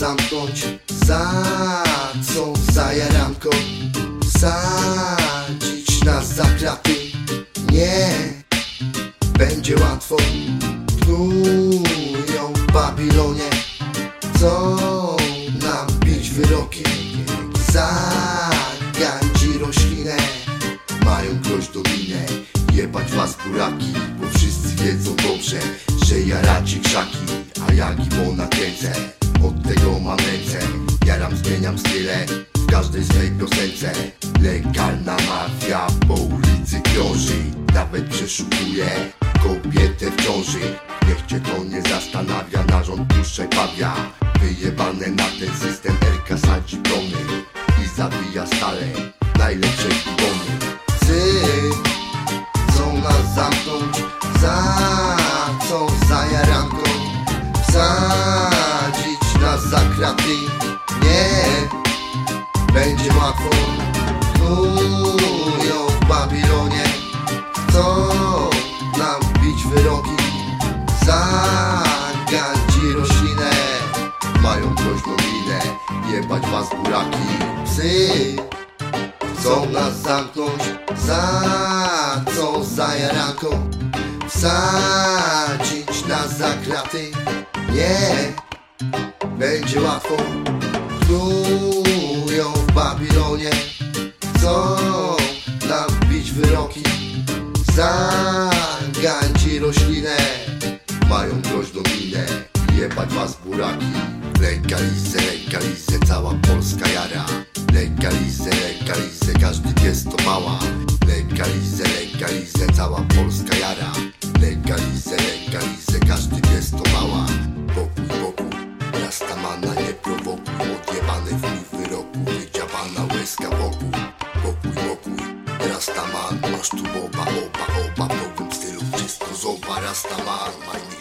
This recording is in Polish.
zamknąć Za co? Za jaranko. Wsadzić nas za kraty. Nie będzie łatwo. Tnują w Babilonie. Chcą nam bić wyroki. Za roślinę. Mają groź do winę Jebać was buraki Bo wszyscy wiedzą dobrze Że jaracie krzaki A ja gibo nakręcę Od tego mam ręce Jaram, zmieniam style W każdej swej piosence. Legalna mafia Po ulicy krąży Nawet przeszukuje Kobietę w ciąży. Niech cię to nie zastanawia Narząd puszczaj pawia. Wyjebane na ten system Erka sadzi brony I zabija stale. Najlepsze Nie Będzie łatwo. Knują w Babilonie. Chcą nam bić wyroki? Za gańdzi roślinę. Mają groźną minę. Jebać was buraki. Psy Chcą nas zamknąć. Za co? Za jaranką Wsadzić nas za kraty? Nie Będzie łatwo Knują w Babilonie. Chcą nam bić wyroki? Za gańdzi roślinę. Mają groźną minę Jebać was buraki. Legalizę, legalizę, cała Polska jara. Legalizę, legalizę, każdy pies to mała. Legalizę, legalizę, cała Polska jara Läskä lopu, lopu lopu Rastaman, mastuvoba, opa, opa Lokum stilu, čisto zoba Rastaman, majni